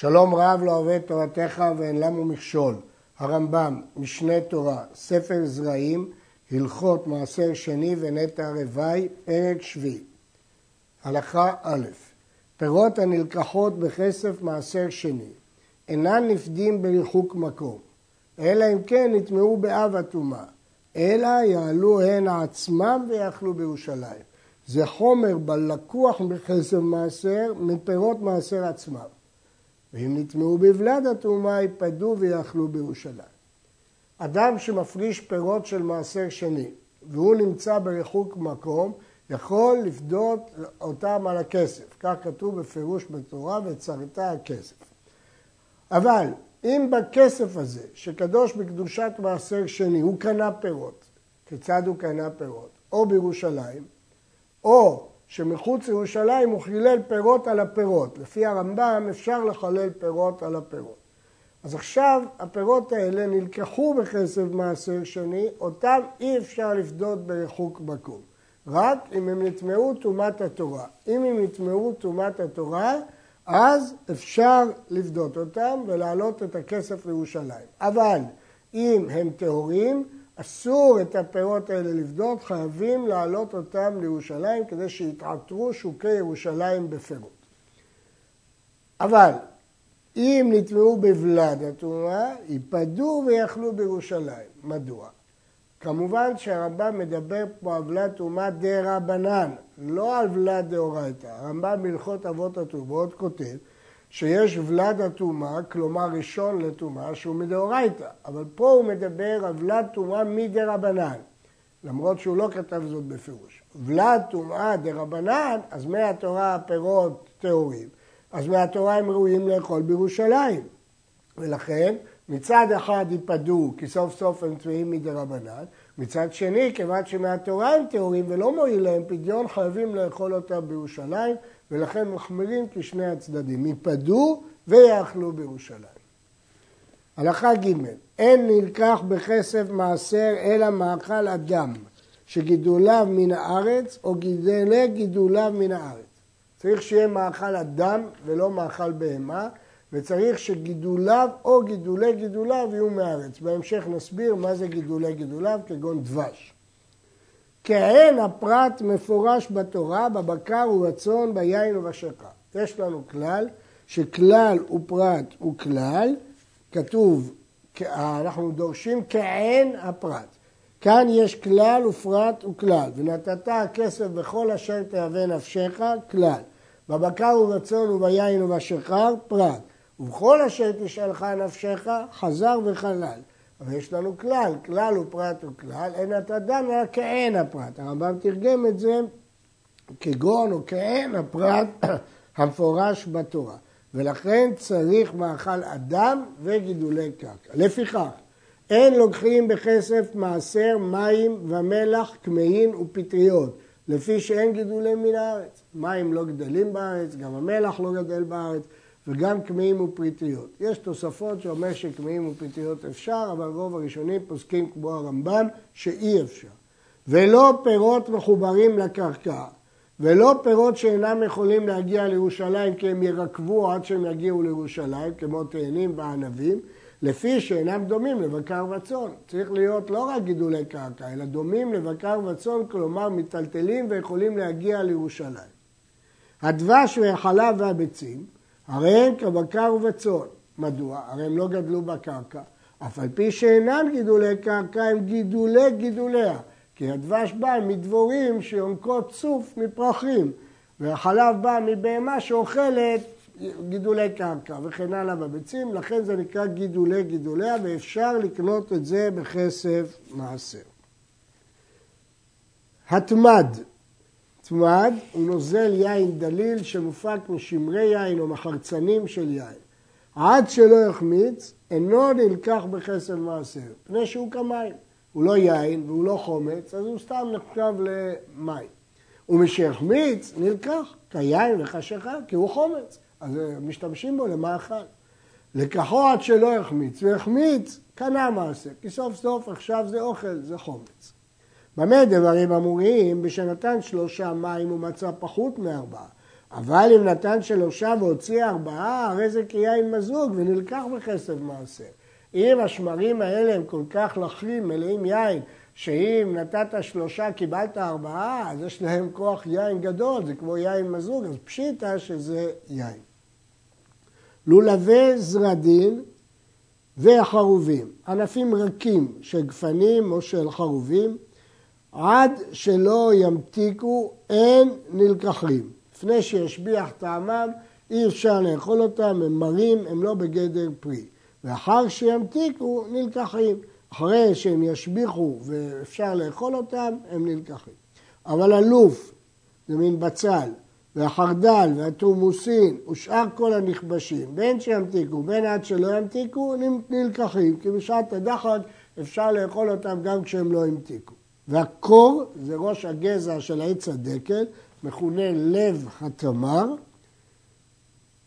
שלום רב לא את תורתך ואין למו מכשול. הרמב"ם, משנה תורה, ספר זרעים, הלכות מעשר שני ונטע רוואי, פרק שביעי. הלכה א', פירות הנלקחות בכסף מעשר שני אינן נפדים בריחוק מקום, אלא אם כן נטמעו באב הטומאה, אלא יעלו הן עצמם ויאכלו בירושלים. זה חומר בלקוח בכסף מעשר מפירות מעשר עצמם. ואם נטמעו בבלד הטומאה, ייפדו ויאכלו בירושלים. אדם שמפריש פירות של מעשר שני, והוא נמצא ברחוק מקום, יכול לפדות אותם על הכסף. כך כתוב בפירוש בתורה, וצרת הכסף. אבל אם בכסף הזה, שקדוש בקדושת מעשר שני, הוא קנה פירות, כיצד הוא קנה פירות? או בירושלים, או שמחוץ לירושלים הוא חילל פירות על הפירות. לפי הרמב"ם אפשר לחלל פירות על הפירות. אז עכשיו הפירות האלה נלקחו בכסף מעשר שני, אותם אי אפשר לפדות ברחוק מקום. רק אם הם נטמעו טומאת התורה. אם הם נטמעו טומאת התורה, אז אפשר לפדות אותם ולהעלות את הכסף לירושלים. אבל אם הם טהורים, אסור את הפירות האלה לפדות, חייבים להעלות אותם לירושלים כדי שיתעטרו שוקי ירושלים בפירות. אבל אם נטמעו בבלד התרומה, ייפדו ויאכלו בירושלים. מדוע? כמובן שהרמב"ם מדבר פה על ולד טומאה דה רבנן, לא על ולד דאורייתא. הרמב"ם בהלכות אבות הטומאות כותב שיש ולד הטומאה, כלומר ראשון לטומאה, שהוא מדאורייתא, אבל פה הוא מדבר על ולד טומאה מדרבנן, למרות שהוא לא כתב זאת בפירוש. ולד טומאה דרבנן, אז מהתורה הפירות טהורים, אז מהתורה הם ראויים לאכול בירושלים. ולכן מצד אחד ייפדו, כי סוף סוף הם טמאים מדרבנן, מצד שני, כיוון שמהתורה הם טהורים ולא מועיל להם פדיון, חייבים לאכול אותם בירושלים, ולכן מחמירים כשני הצדדים, ייפדו ויאכלו בירושלים. הלכה ג' אין נלקח בכסף מעשר אלא מאכל אדם שגידוליו מן הארץ או גידלי גידוליו מן הארץ. צריך שיהיה מאכל אדם ולא מאכל בהמה וצריך שגידוליו או גידולי גידוליו יהיו מהארץ. בהמשך נסביר מה זה גידולי גידוליו כגון דבש. כעין הפרט מפורש בתורה, בבקר ובצאן, ביין ובשקה. יש לנו כלל שכלל ופרט הוא כלל, כתוב, אנחנו דורשים כעין הפרט. כאן יש כלל ופרט וכלל, ונתת הכסף בכל אשר תהווה נפשך, כלל. בבקר ובצאן וביין ובשכר, פרט. ובכל אשר תשאלך נפשך, חזר וחלל. אבל יש לנו כלל, כלל הוא פרט הוא כלל, אין אתה דן אלא כעין הפרט. הרמב"ם תרגם את זה כגון או כעין הפרט המפורש בתורה. ולכן צריך מאכל אדם וגידולי קרקע. לפיכך, אין לוקחים בכסף מעשר מים ומלח, כמהין ופטריות, לפי שאין גידולי מן הארץ. מים לא גדלים בארץ, גם המלח לא גדל בארץ. וגם כמהים ופריטיות. יש תוספות שאומר שכמהים ופריטיות אפשר, אבל רוב הראשונים פוסקים כמו הרמב"ם שאי אפשר. ולא פירות מחוברים לקרקע, ולא פירות שאינם יכולים להגיע לירושלים כי הם ירקבו עד שהם יגיעו לירושלים, כמו תאנים וענבים, לפי שאינם דומים לבקר וצאן. צריך להיות לא רק גידולי קרקע, אלא דומים לבקר וצאן, כלומר מיטלטלים ויכולים להגיע לירושלים. הדבש והחלב והביצים הרי הם כבקר ובצאן. מדוע? הרי הם לא גדלו בקרקע. אף על פי שאינם גידולי קרקע, הם גידולי גידוליה. כי הדבש בא מדבורים שיונקות צוף מפרחים, והחלב בא מבהמה שאוכלת גידולי קרקע וכן הלאה בביצים, לכן זה נקרא גידולי גידוליה ואפשר לקנות את זה בכסף מעשר. התמד תמד הוא נוזל יין דליל שמופק משמרי יין או מחרצנים של יין. עד שלא יחמיץ, אינו נלקח בכסף מעשר, פני שהוא כמים. הוא לא יין והוא לא חומץ, אז הוא סתם נחשב למים. ומשהחמיץ, נלקח כיין וכשכה, כי הוא חומץ. אז משתמשים בו למאכל. לקחו עד שלא יחמיץ, והחמיץ, קנה מעשר, כי סוף סוף עכשיו זה אוכל, זה חומץ. במה דברים אמורים? בשנתן שלושה מים הוא מצא פחות מארבעה, אבל אם נתן שלושה והוציא ארבעה, הרי זה כיין מזוג ונלקח בכסף מעשר. אם השמרים האלה הם כל כך לחים, מלאים יין, שאם נתת שלושה קיבלת ארבעה, אז יש להם כוח יין גדול, זה כמו יין מזוג, אז פשיטה שזה יין. לולבי זרדין והחרובים, ענפים רכים של גפנים או של חרובים, עד שלא ימתיקו אין נלקחים. לפני שישביח טעמם אי אפשר לאכול אותם, הם מרים, הם לא בגדר פרי. ואחר שימתיקו נלקחים. אחרי שהם ישביחו ואפשר לאכול אותם, הם נלקחים. אבל הלוף, זה מין בצל, והחרדל והתורמוסין ושאר כל הנכבשים, בין שימתיקו בין עד שלא ימתיקו, נלקחים, כי בשעת הדחק אפשר לאכול אותם גם כשהם לא המתיקו. והקור זה ראש הגזע של העץ הדקל, מכונה לב התמר.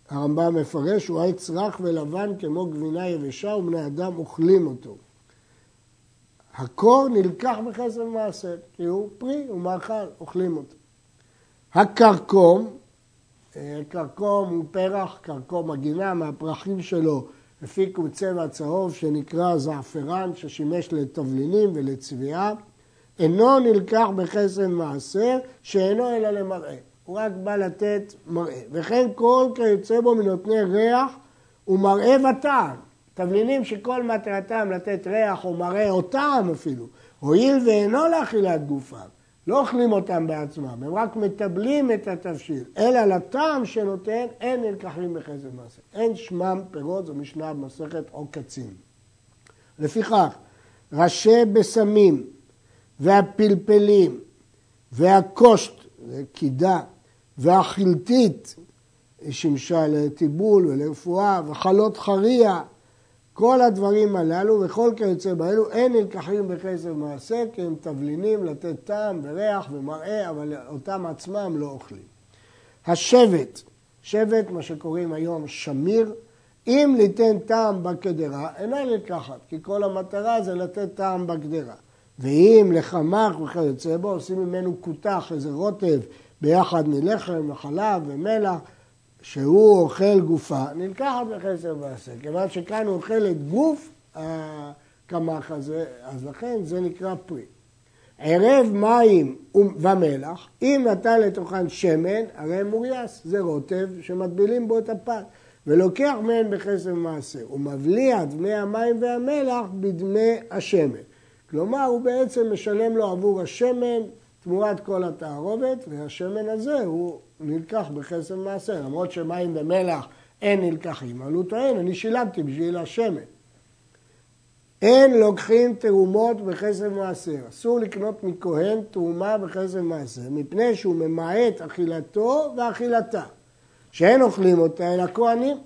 הרמב"ם מפרש, הוא עץ רך ולבן כמו גבינה יבשה ובני אדם אוכלים אותו. הקור נלקח בחסר מעשר, כי הוא פרי, הוא מאכל, אוכלים אותו. הכרכום, אה, כרכום הוא פרח, כרכום הגינה, מהפרחים שלו הפיקו צבע צהוב שנקרא זעפרן, ששימש לתבלינים ולצביעה. אינו נלקח בחסר מעשר, שאינו אלא למראה. הוא רק בא לתת מראה. וכן כל כיוצא בו מנותני ריח ומראה וטעם. תבלינים שכל מטרתם לתת ריח או מראה או טעם אפילו, הואיל ואינו לאכילת גופם, לא אוכלים אותם בעצמם, הם רק מטבלים את התבשיל, אלא לטעם שנותן אין נלקחים בחסד מעשה. אין שמם פירות, זו משנה במסכת עוקצים. לפיכך, ראשי בשמים והפלפלים והקושט, זה קידה, והחלטית, שימשה לטיבול ולרפואה, וחלות חריה, כל הדברים הללו וכל כיוצא באלו אין נלקחים בחסר מעשה כי הם תבלינים לתת טעם וריח ומראה אבל אותם עצמם לא אוכלים. השבט, שבט מה שקוראים היום שמיר, אם ליתן טעם בקדרה אינה נלקחת כי כל המטרה זה לתת טעם בקדרה ואם לחמך וכיוצא בו עושים ממנו כותח איזה רוטב ביחד מלחם וחלב ומלח שהוא אוכל גופה, נלקחת בחסר מעשר. כיוון שכאן הוא אוכל את גוף הקמח הזה, אז לכן זה נקרא פרי. ערב מים ומלח, אם נתן לתוכן שמן, הרי מורייס, זה רוטב שמטבילים בו את הפת. ולוקח מהן בחסר מעשר, ומבליע דמי המים והמלח בדמי השמן. כלומר, הוא בעצם משלם לו עבור השמן תמורת כל התערובת, והשמן הזה הוא נלקח בחסר מעשר, למרות שמים ומלח אין נלקחים, אבל הוא טוען, אני שילמתי בשביל השמן. אין לוקחים תרומות בחסר מעשר, אסור לקנות מכהן תרומה בחסר מעשר, מפני שהוא ממעט אכילתו ואכילתה, שאין אוכלים אותה אלא כהנים.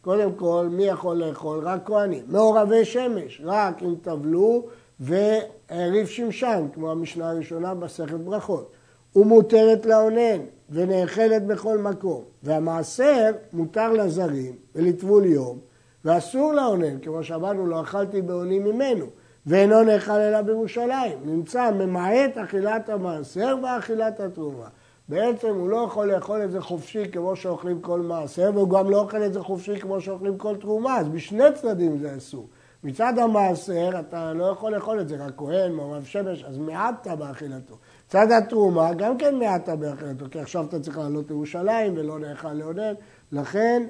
קודם כל, מי יכול לאכול? רק כהנים. מעורבי שמש, רק אם טבלו וריב שמשן, כמו המשנה הראשונה בסכת ברכות. ומותרת לאונן ונאכלת בכל מקום. והמעשר מותר לזרים ולטבול יום, ואסור לאונן, כמו שאמרנו, לא אכלתי באונים ממנו, ואינו נאכל אלא בירושלים. נמצא ממעט אכילת המעשר ואכילת התרומה. בעצם הוא לא יכול לאכול את זה חופשי כמו שאוכלים כל מעשר, והוא גם לא אוכל את זה חופשי כמו שאוכלים כל תרומה, אז בשני צדדים זה אסור. מצד המעשר אתה לא יכול לאכול את זה, רק כהן, מעורב שמש, אז מעטת באכילתו. מצד התרומה גם כן מעטת באכילתו, כי עכשיו אתה צריך לעלות לירושלים ולא נאכל לעודד, לכן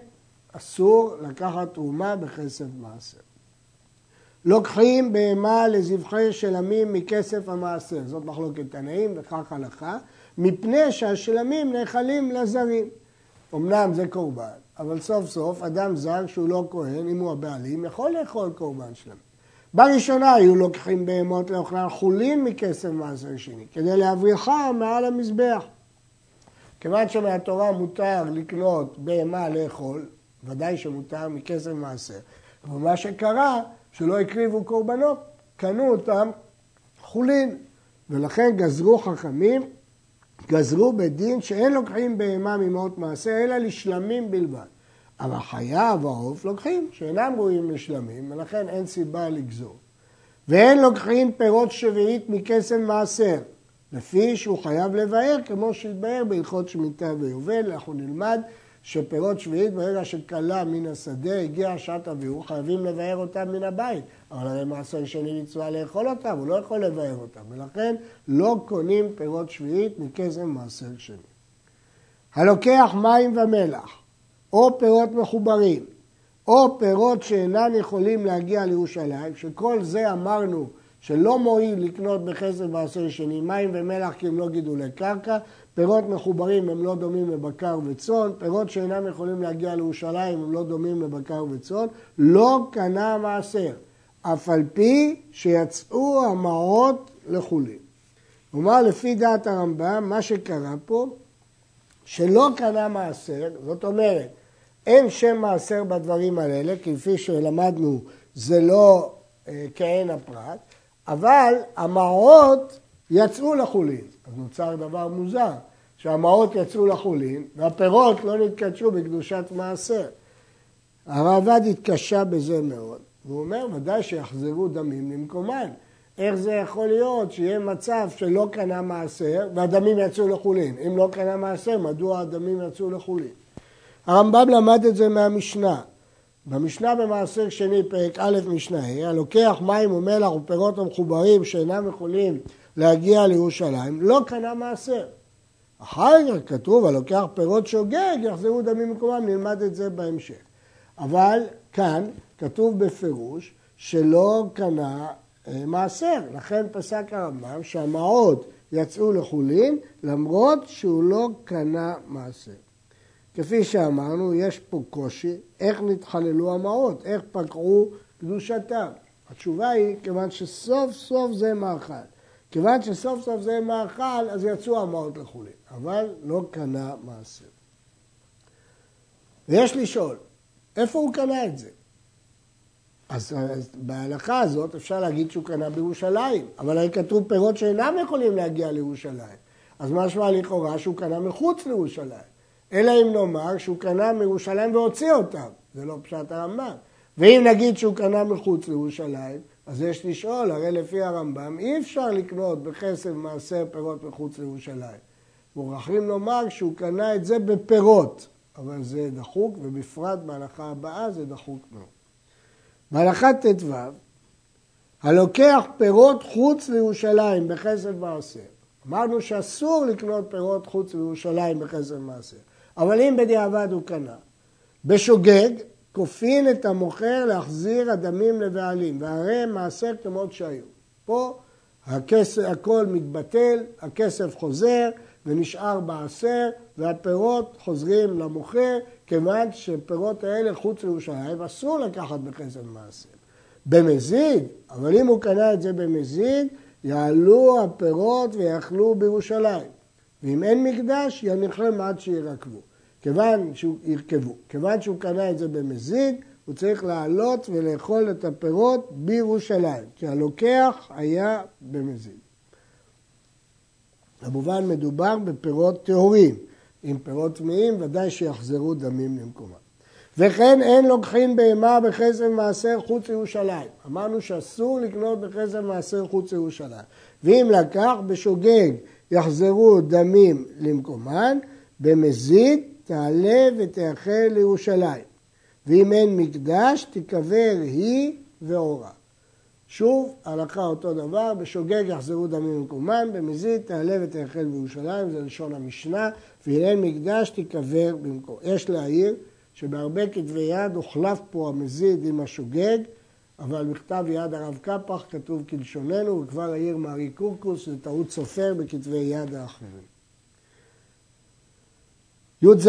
אסור לקחת תרומה בכסף מעשר. לוקחים בהמה לזבחי שלמים מכסף המעשר, זאת מחלוקת תנאים וכך הלכה, מפני שהשלמים נאכלים לזרים. אמנם זה קורבן, אבל סוף סוף אדם זר שהוא לא כהן, אם הוא הבעלים, יכול לאכול קורבן שלם. בראשונה היו לוקחים בהמות לאוכלן חולין מכסף מעשר שני, כדי להבריחה מעל המזבח. כיוון שמהתורה מותר לקנות בהמה לאכול, ודאי שמותר מכסף מעשר. אבל מה שקרה, שלא הקריבו קורבנות, קנו אותם חולין, ולכן גזרו חכמים גזרו בדין שאין לוקחים בהמה ממאות מעשה, אלא לשלמים בלבד. אבל חיה והעוף לוקחים, שאינם ראויים לשלמים, ולכן אין סיבה לגזור. ואין לוקחים פירות שביעית מכסף מעשר, לפי שהוא חייב לבאר כמו שהתבאר בהלכות שמיטה ויובל, אנחנו נלמד שפירות שביעית ברגע שכלה מן השדה, הגיעה שעת אביהו, חייבים לבאר אותם מן הבית. אבל הרי מעשר שני מצווה לאכול אותם, הוא לא יכול לבאר אותם, ולכן לא קונים פירות שביעית מכסף מעשר שני. הלוקח מים ומלח, או פירות מחוברים, או פירות שאינם יכולים להגיע לירושלים, שכל זה אמרנו שלא מועיל לקנות בכסף מעשר שני מים ומלח כי הם לא גידולי קרקע, פירות מחוברים הם לא דומים לבקר וצאן, פירות שאינם יכולים להגיע לירושלים הם לא דומים לבקר וצאן, לא קנה מעשר, אף על פי שיצאו המעות לחולין. כלומר, לפי דעת הרמב"ם, מה שקרה פה, שלא קנה מעשר, זאת אומרת, אין שם מעשר בדברים האלה, כפי שלמדנו, זה לא אה, כעין הפרט, אבל המעות יצאו לחולין. אז נוצר דבר מוזר, שהמעות יצאו לחולין והפירות לא נתקדשו בקדושת מעשר. הרעב"ד התקשה בזה מאוד, והוא אומר, ודאי שיחזרו דמים למקומן. איך זה יכול להיות שיהיה מצב שלא קנה מעשר והדמים יצאו לחולין? אם לא קנה מעשר, מדוע הדמים יצאו לחולין? הרמב"ם למד את זה מהמשנה. במשנה במעשר שני, פרק א', משנה ה', הלוקח מים ומלח ופירות המחוברים שאינם יכולים להגיע לירושלים, לא קנה מעשר. אחר כך כתוב, הלוקח פירות שוגג, יחזרו דמים ממקומם, נלמד את זה בהמשך. אבל כאן כתוב בפירוש שלא קנה אה, מעשר, לכן פסק הרמב"ם שהמעות יצאו לחולין למרות שהוא לא קנה מעשר. כפי שאמרנו, יש פה קושי, איך נתחללו המעות, איך פקעו קדושתם. התשובה היא, כיוון שסוף סוף זה מאכל. כיוון שסוף סוף זה מאכל, אז יצאו המעות לחולין, אבל לא קנה מעשר. ויש לשאול, איפה הוא קנה את זה? אז, אז בהלכה הזאת אפשר להגיד שהוא קנה בירושלים, אבל הרי כתוב פירות שאינם יכולים להגיע לירושלים. אז משמע לכאורה שהוא קנה מחוץ לירושלים. אלא אם נאמר שהוא קנה מירושלים והוציא אותם, זה לא פשט הרמב"ם. ואם נגיד שהוא קנה מחוץ לירושלים, אז יש לשאול, הרי לפי הרמב"ם אי אפשר לקנות בכסף מעשר פירות מחוץ לירושלים. מוכרחים לומר שהוא קנה את זה בפירות, אבל זה דחוק, ובפרט בהלכה הבאה זה דחוק מאוד. בהלכה ט"ו, הלוקח פירות חוץ לירושלים בכסף מעשר. אמרנו שאסור לקנות פירות חוץ לירושלים בכסף מעשר. אבל אם בדיעבד הוא קנה. בשוגג, כופין את המוכר להחזיר הדמים לבעלים, והרי מעשר כמות שהיו. פה הכסף, הכל מתבטל, הכסף חוזר ונשאר בעשר, והפירות חוזרים למוכר, כיוון שפירות האלה חוץ לירושלים אסור לקחת בכסף מעשר. במזיד, אבל אם הוא קנה את זה במזיד, יעלו הפירות ויאכלו בירושלים. ואם אין מקדש, יניחם עד שירקבו. כיוון שהוא ירכבו, כיוון שהוא קנה את זה במזיד, הוא צריך לעלות ולאכול את הפירות בירושלים, כי הלוקח היה במזיד. כמובן מדובר בפירות טהורים, עם פירות טמאים ודאי שיחזרו דמים למקומם. וכן אין לוקחים בהמה בחסר מעשר חוץ לירושלים. אמרנו שאסור לקנות בחסר מעשר חוץ לירושלים. ואם לקח בשוגג יחזרו דמים למקומן, במזיד תעלה ותאחל לירושלים, ואם אין מקדש תיקבר היא ואורה. שוב, הלכה אותו דבר, בשוגג יחזרו דמים במקומם, במזיד תעלה ותאכל בירושלים, זה לשון המשנה, ואם אין מקדש תיקבר במקום. יש להעיר שבהרבה כתבי יד הוחלף פה המזיד עם השוגג, אבל בכתב יד הרב קפח כתוב כלשוננו, וכבר העיר מארי קורקוס, זה טעות סופר בכתבי יד האחרים. י"ז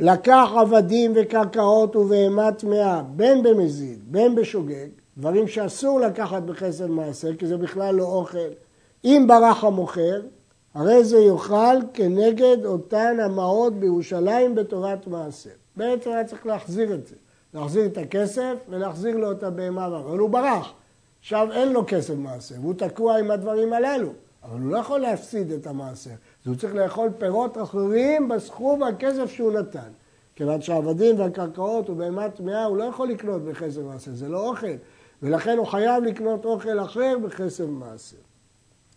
לקח עבדים וקרקעות ובהמה טמאה, בין במזיד, בין בשוגג, דברים שאסור לקחת בחסד מעשר, כי זה בכלל לא אוכל. אם ברח המוכר, הרי זה יאכל כנגד אותן המעות בירושלים בתורת מעשר. בעצם היה צריך להחזיר את זה. להחזיר את הכסף ולהחזיר לו את הבהמה, אבל הוא ברח. עכשיו אין לו כסף מעשר, והוא תקוע עם הדברים הללו. אבל הוא לא יכול להפסיד את המעשר. אז הוא צריך לאכול פירות אחרים בסכום הכסף שהוא נתן. כיוון שהעבדים והקרקעות ובהמה טמאה הוא לא יכול לקנות בכסף מעשר, זה לא אוכל. ולכן הוא חייב לקנות אוכל אחר בכסף מעשר.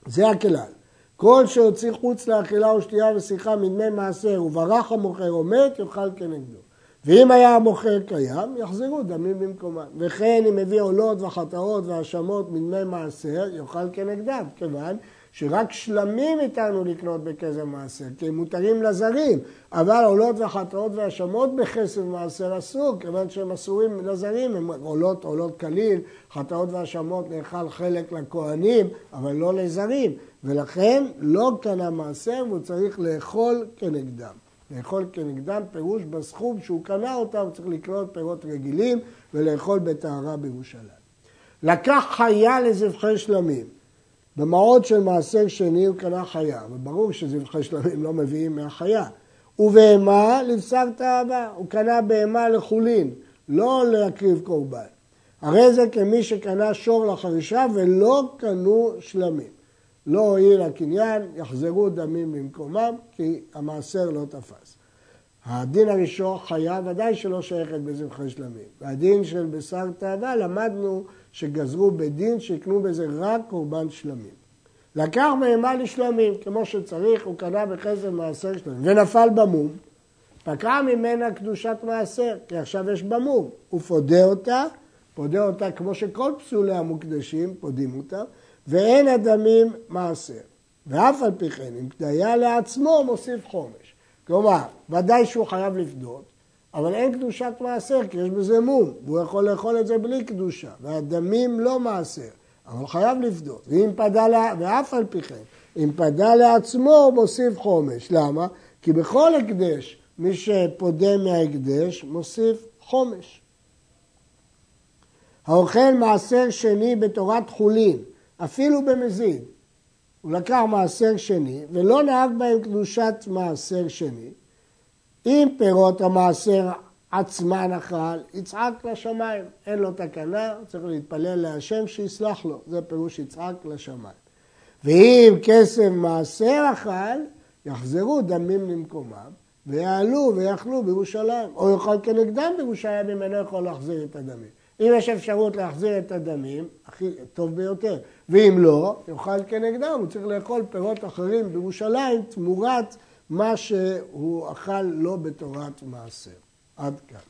זה הכלל. כל שהוציא חוץ לאכילה ושתייה ושיחה מדמי מעשר וברח המוכר או מת, יאכל כנגדו. ואם היה המוכר קיים, יחזרו דמים במקומם. וכן אם הביא עולות וחטאות והאשמות מדמי מעשר, יאכל כנגדם, כיוון שרק שלמים איתנו לקנות בכסף מעשר, כי הם מותרים לזרים, אבל עולות וחטאות והאשמות בכסף מעשר אסור, כיוון שהם אסורים לזרים, הם עולות, עולות כליל, חטאות והאשמות נאכל חלק לכהנים, אבל לא לזרים, ולכן לא קנה מעשר והוא צריך לאכול כנגדם. לאכול כנגדם פירוש בסכום שהוא קנה אותם, צריך לקנות פירות רגילים ולאכול בטהרה בירושלים. לקח חיה לזבחי שלמים. במעות של מעשר שני הוא קנה חיה, וברור שזבחי שלמים לא מביאים מהחיה. ובהמה לבשר תאווה, הוא קנה בהמה לחולין, לא להקריב קורבן. הרי זה כמי שקנה שור לחרישה ולא קנו שלמים. לא הועיל הקניין, יחזרו דמים במקומם, כי המעשר לא תפס. הדין הראשון, חיה ודאי שלא שייכת בזבחי שלמים. והדין של בשר תאווה, למדנו שגזרו בדין שיקנו בזה רק קורבן שלמים. לקח בהמה לשלמים, כמו שצריך, הוא קנה בחסד מעשר שלמים, ונפל במום, פקע ממנה קדושת מעשר, כי עכשיו יש במום. הוא פודה אותה, פודה אותה כמו שכל פסולי המוקדשים פודים אותה, ואין הדמים מעשר. ואף על פי כן, אם פדיה לעצמו, מוסיף חומש. כלומר, ודאי שהוא חייב לפדות, אבל אין קדושת מעשר, כי יש בזה מום, והוא יכול לאכול את זה בלי קדושה, והדמים לא מעשר, אבל חייב לפדות. ואם פדה, לה... ואף על פי כן, אם פדה לעצמו, מוסיף חומש. למה? כי בכל הקדש, מי שפודה מההקדש, מוסיף חומש. האוכל מעשר שני בתורת חולין, אפילו במזיד. הוא לקח מעשר שני ולא נהג בהם קדושת מעשר שני. אם פירות המעשר עצמן אכל, יצעק לשמיים. אין לו תקנה, צריך להתפלל להשם שיסלח לו. זה פירוש יצעק לשמיים. ואם כסף מעשר אכל, יחזרו דמים למקומם, ויעלו ויאכלו בירושלים. או יאכל כנגדם בירושלים אם אינו יכול להחזיר את הדמים. אם יש אפשרות להחזיר את הדמים, הכי טוב ביותר. ואם לא, יאכל כנגדם, הוא צריך לאכול פירות אחרים בירושלים תמורת מה שהוא אכל לא בתורת מעשר. עד כאן.